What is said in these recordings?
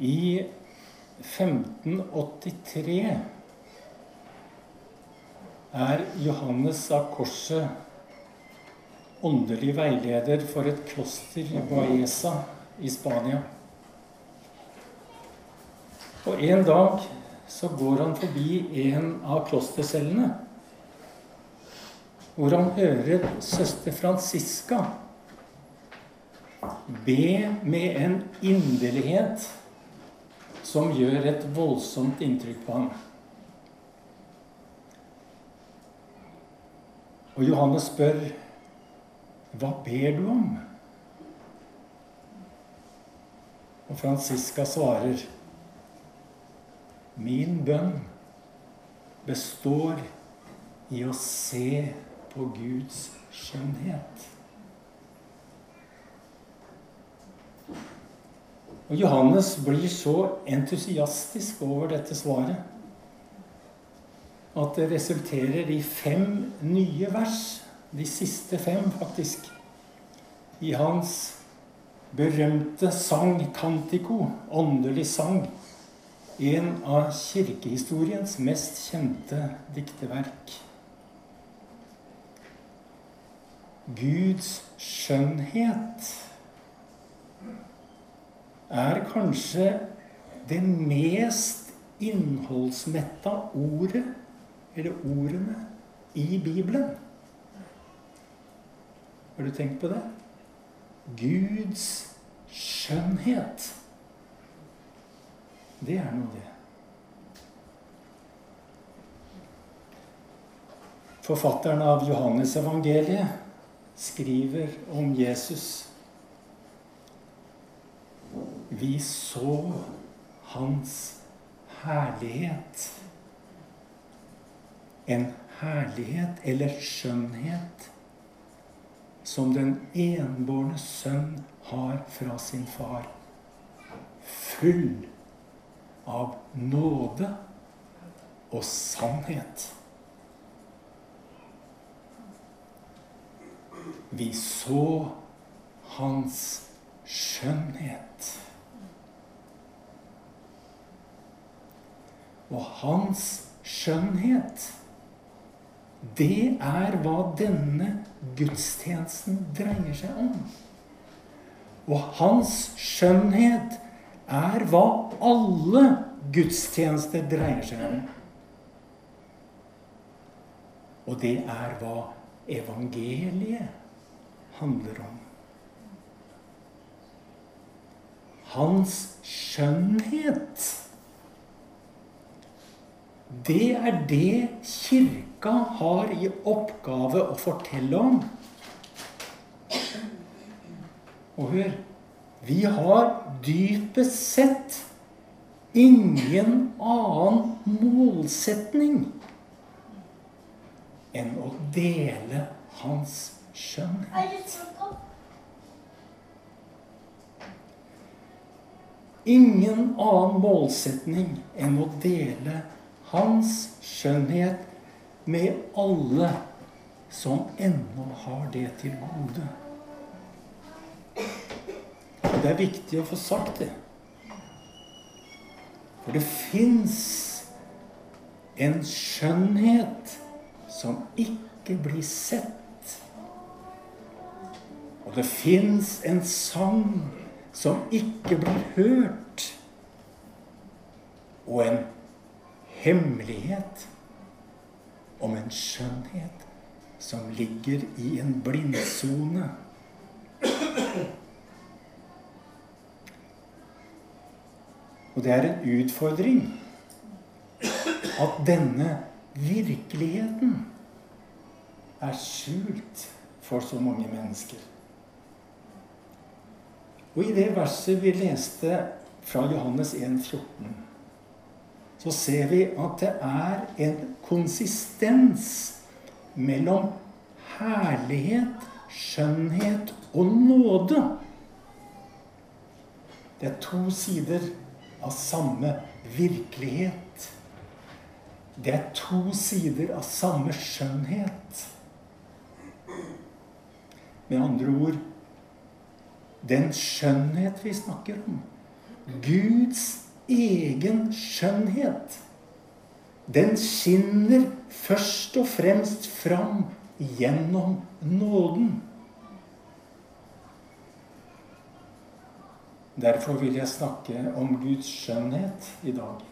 I 1583 er Johannes av Korset åndelig veileder for et kloster i Baeza i Spania. Og en dag så går han forbi en av klostercellene, hvor han hører søster Francisca be med en inderlighet som gjør et voldsomt inntrykk på ham. Og Johannes spør, 'Hva ber du om?' Og Franziska svarer, 'Min bønn består i å se på Guds skjønnhet'. Og Johannes blir så entusiastisk over dette svaret at det resulterer i fem nye vers, de siste fem faktisk, i hans berømte sang Cantico, åndelig sang, en av kirkehistoriens mest kjente dikteverk. Guds skjønnhet er kanskje det mest innholdsmetta ordet, eller ordene, i Bibelen. Har du tenkt på det? Guds skjønnhet. Det er noe, det. Forfatteren av Johannes evangeliet skriver om Jesus vi så hans herlighet. En herlighet eller skjønnhet som den enbårne sønn har fra sin far. Full av nåde og sannhet. Vi så hans skjønnhet. Og hans skjønnhet, det er hva denne gudstjenesten dreier seg om. Og hans skjønnhet er hva alle gudstjenester dreier seg om. Og det er hva evangeliet handler om. Hans skjønnhet det er det Kirka har i oppgave å fortelle om. Og hør Vi har dypest sett ingen annen målsetning enn å dele hans skjønnhet. Ingen annen målsetning enn å dele hans skjønnhet med alle som ennå har det til gode. Det er viktig å få sagt det. For det fins en skjønnhet som ikke blir sett. Og det fins en sang som ikke blir hørt. Og en hemmelighet om en skjønnhet som ligger i en blindsone. Og det er en utfordring at denne virkeligheten er skjult for så mange mennesker. Og i det verset vi leste fra Johannes 1, 14 så ser vi at det er en konsistens mellom herlighet, skjønnhet og nåde. Det er to sider av samme virkelighet. Det er to sider av samme skjønnhet. Med andre ord den skjønnhet vi snakker om, Guds egen skjønnhet. Den skinner først og fremst fram gjennom nåden. Derfor vil jeg snakke om Guds skjønnhet i dag.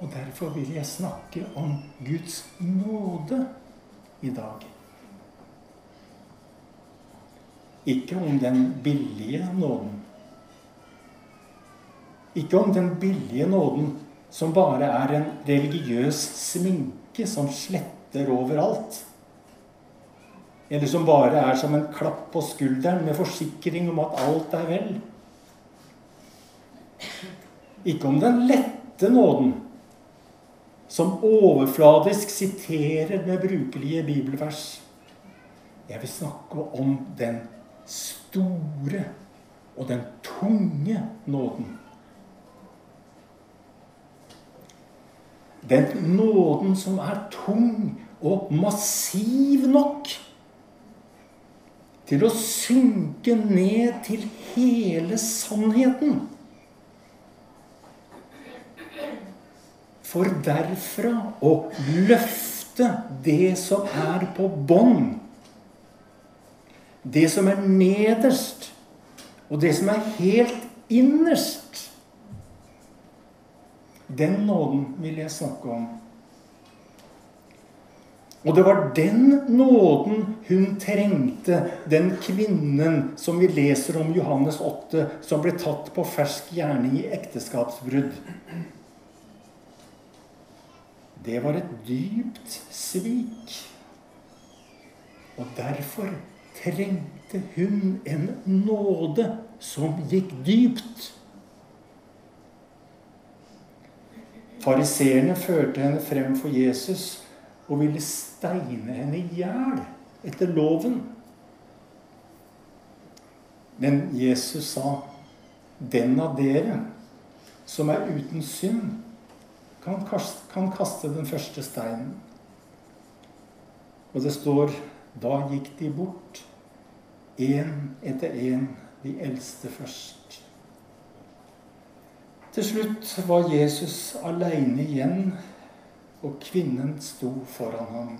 Og derfor vil jeg snakke om Guds nåde i dag. Ikke om den billige nåden. Ikke om den billige nåden som bare er en religiøs sminke som sletter overalt. Eller som bare er som en klapp på skulderen med forsikring om at alt er vel. Ikke om den lette nåden, som overfladisk siterer med brukelige bibelvers. Jeg vil snakke om den store og den tunge nåden. Den nåden som er tung og massiv nok til å synke ned til hele sannheten. For derfra å løfte det som er på bånn. Det som er nederst, og det som er helt innerst. Den nåden vil jeg snakke om. Og det var den nåden hun trengte, den kvinnen som vi leser om Johannes 8, som ble tatt på fersk gjerning i ekteskapsbrudd. Det var et dypt svik. Og derfor trengte hun en nåde som gikk dypt. Fariseerne førte henne frem for Jesus og ville steine henne i hjel etter loven. Men Jesus sa, 'Den av dere som er uten synd' kan kaste, kan kaste den første steinen. Og det står da gikk de bort, én etter én, de eldste først. Til slutt var Jesus aleine igjen, og kvinnen sto foran ham.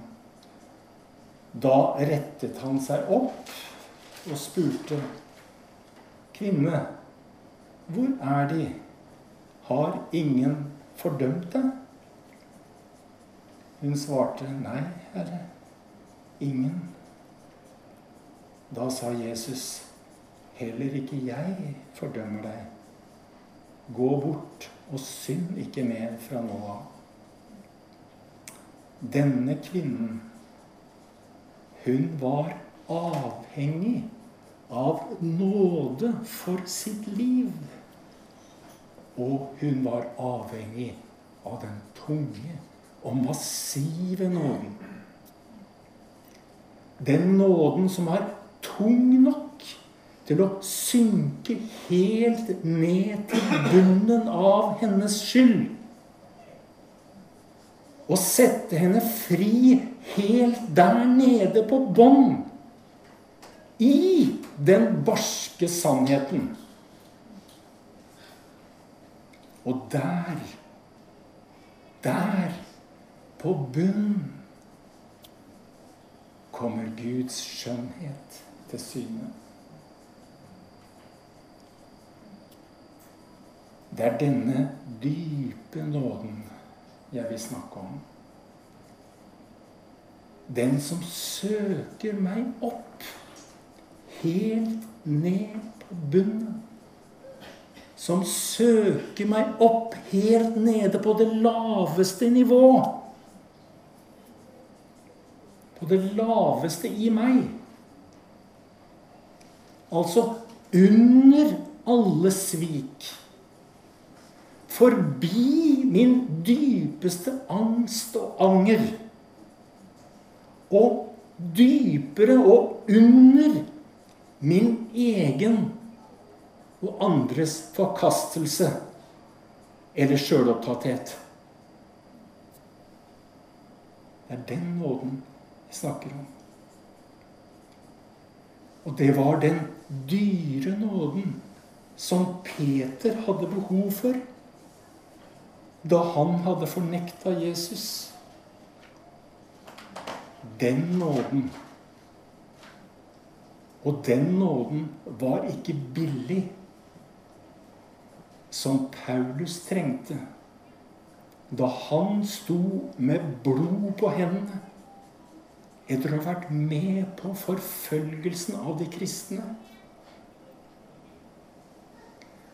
Da rettet han seg opp og spurte, 'Kvinne, hvor er De? Har ingen fordømt deg? Hun svarte, Nei, Herre, ingen. Da sa Jesus, Heller ikke jeg fordømmer deg. Gå bort og synd ikke mer fra nå av. Denne kvinnen, hun var avhengig av nåde for sitt liv. Og hun var avhengig av den tunge og massive nåden. Den nåden som er tung nok til å synke helt ned til bunnen av hennes skyld. Og sette henne fri helt der nede på bånn. I den barske sannheten. Og der, der, på bunnen, kommer Guds skjønnhet til syne. Det er denne dype nåden jeg vil snakke om. Den som søker meg opp, helt ned på bunnen som søker meg opp helt nede på det laveste nivå. På det laveste i meg. Altså under alle svik. Forbi min dypeste angst og anger. Og dypere og under min egen og andres forkastelse eller sjølopptatthet. Det er den nåden jeg snakker om. Og det var den dyre nåden som Peter hadde behov for da han hadde fornekta Jesus. Den nåden Og den nåden var ikke billig, som Paulus trengte da han sto med blod på hendene etter å ha vært med på forfølgelsen av de kristne.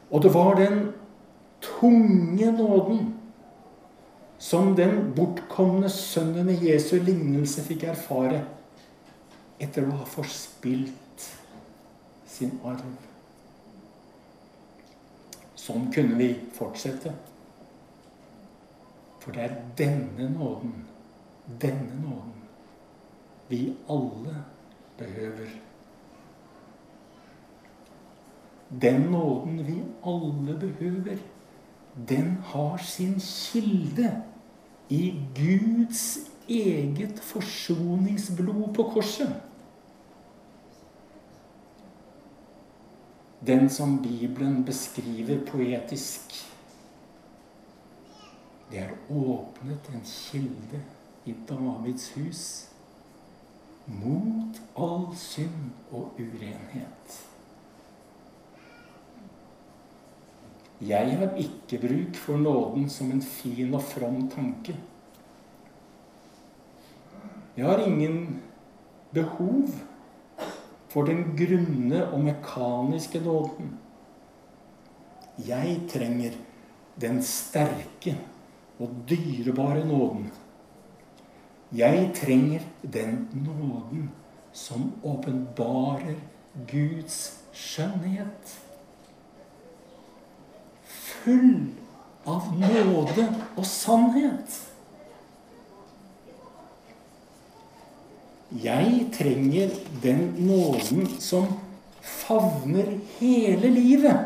Og det var den tunge nåden som den bortkomne sønnen i Jesu lignelse fikk erfare etter å ha forspilt sin arv. Sånn kunne vi fortsette. For det er denne nåden, denne nåden, vi alle behøver. Den nåden vi alle behøver, den har sin kilde i Guds eget forsoningsblod på korset. Den som Bibelen beskriver poetisk. Det er åpnet en kilde i Davids hus mot all synd og urenhet. Jeg har ikke bruk for nåden som en fin og from tanke. Jeg har ingen behov for den grunne og mekaniske nåden. Jeg trenger den sterke og dyrebare nåden jeg trenger den nåden som åpenbarer Guds skjønnhet. Full av nåde og sannhet. Jeg trenger den nåden som favner hele livet.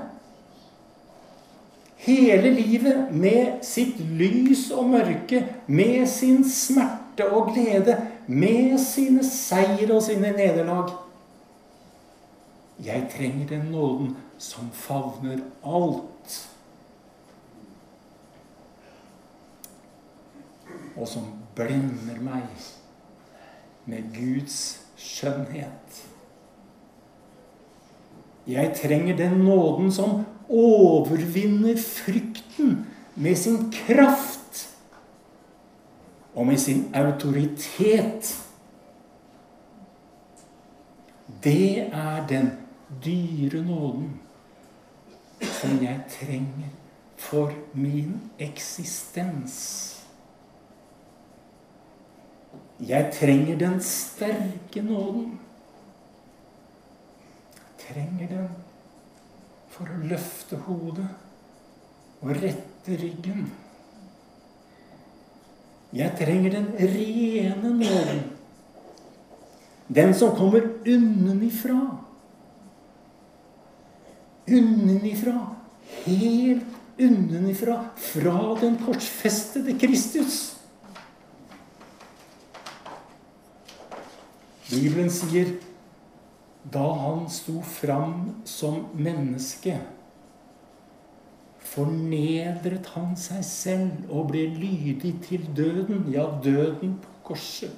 Hele livet med sitt lys og mørke, med sin smerte og glede med sine seier og sine nederlag. Jeg trenger den nåden som favner alt. Og som blender meg med Guds skjønnhet. Jeg trenger den nåden som overvinner frykten med sin kraft og med sin autoritet. Det er den dyre nåden som jeg trenger for min eksistens. Jeg trenger den sterke nåden. Jeg Trenger den for å løfte hodet og rette ryggen. Jeg trenger den rene nåden. Den som kommer unnenifra. Unnenifra. Helt unnenifra. Fra den korsfestede Kristus. Bibelen sier da han sto fram som menneske fornedret han seg selv og ble lydig til døden, ja, døden på korset.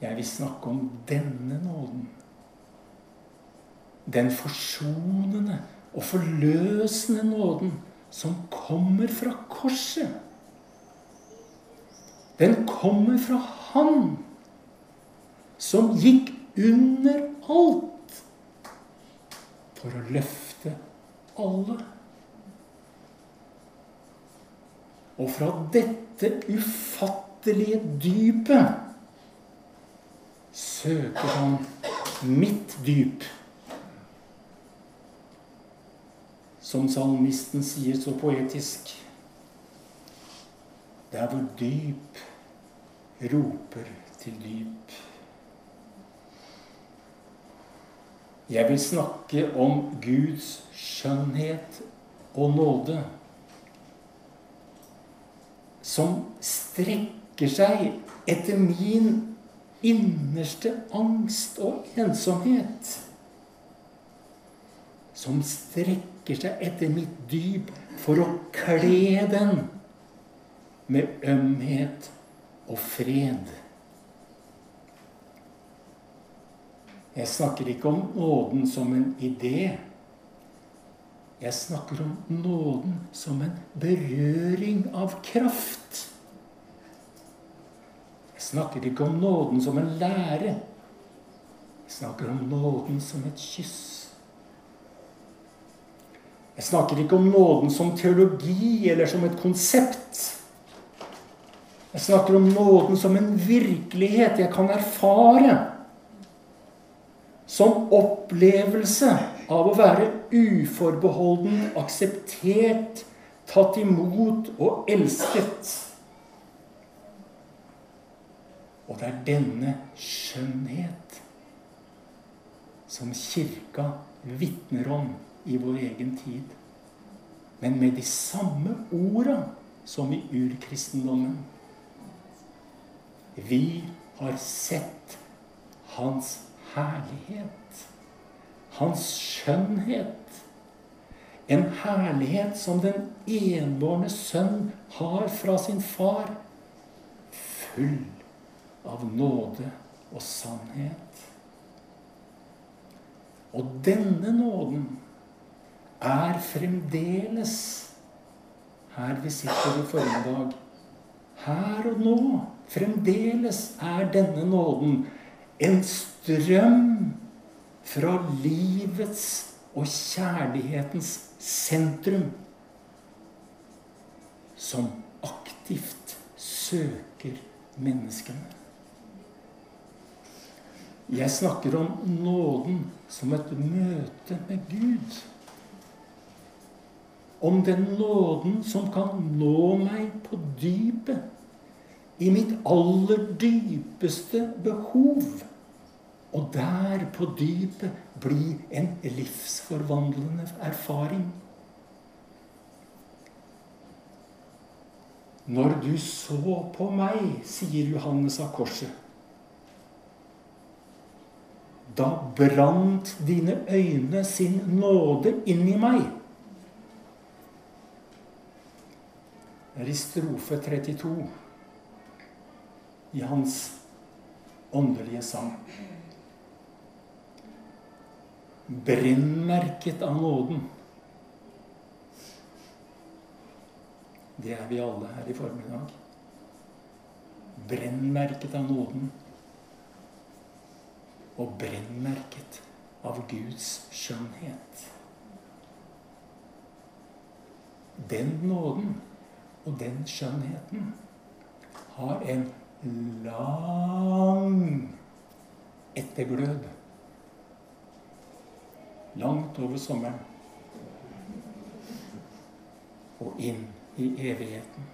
Jeg vil snakke om denne nåden. Den forsonende og forløsende nåden som kommer fra korset. Den kommer fra Han som gikk under alt for å løfte alle. Og fra dette ufattelige dypet søker han mitt dyp. Som salmisten sier så poetisk. Der hvor dyp roper til dyp. Jeg vil snakke om Guds skjønnhet og nåde. Som strekker seg etter min innerste angst og ensomhet. som strekker seg etter mitt dyp for å kle den med ømhet og fred. Jeg snakker ikke om nåden som en idé. Jeg snakker om nåden som en berøring av kraft. Jeg snakker ikke om nåden som en lære. Jeg snakker om nåden som et kyss. Jeg snakker ikke om nåden som teologi eller som et konsept. Jeg snakker om nåden som en virkelighet jeg kan erfare. Som opplevelse av å være uforbeholden akseptert, tatt imot og elsket. Og det er denne skjønnhet som Kirka vitner om i vår egen tid. Men med de samme orda som i urkristendommen. Vi har sett Hans herlighet. Hans skjønnhet. En herlighet som den enbårne sønn har fra sin far. Full av nåde og sannhet. Og denne nåden er fremdeles her vi sitter i formiddag. Her og nå. Fremdeles er denne nåden en strøm fra livets og kjærlighetens sentrum som aktivt søker menneskene. Jeg snakker om nåden som et møte med Gud. Om den nåden som kan nå meg på dypet, i mitt aller dypeste behov. Og der på dypet bli en livsforvandlende erfaring. Når du så på meg, sier Johannes av Korset, da brant dine øyne sin nåde inn i meg. Det er i strofe 32 i hans åndelige sang brennmerket av nåden. Det er vi alle her i formiddag. Brennmerket av nåden. Og brennmerket av Guds skjønnhet. Den nåden og den skjønnheten har en lang etterglød langt over sommeren og inn i evigheten.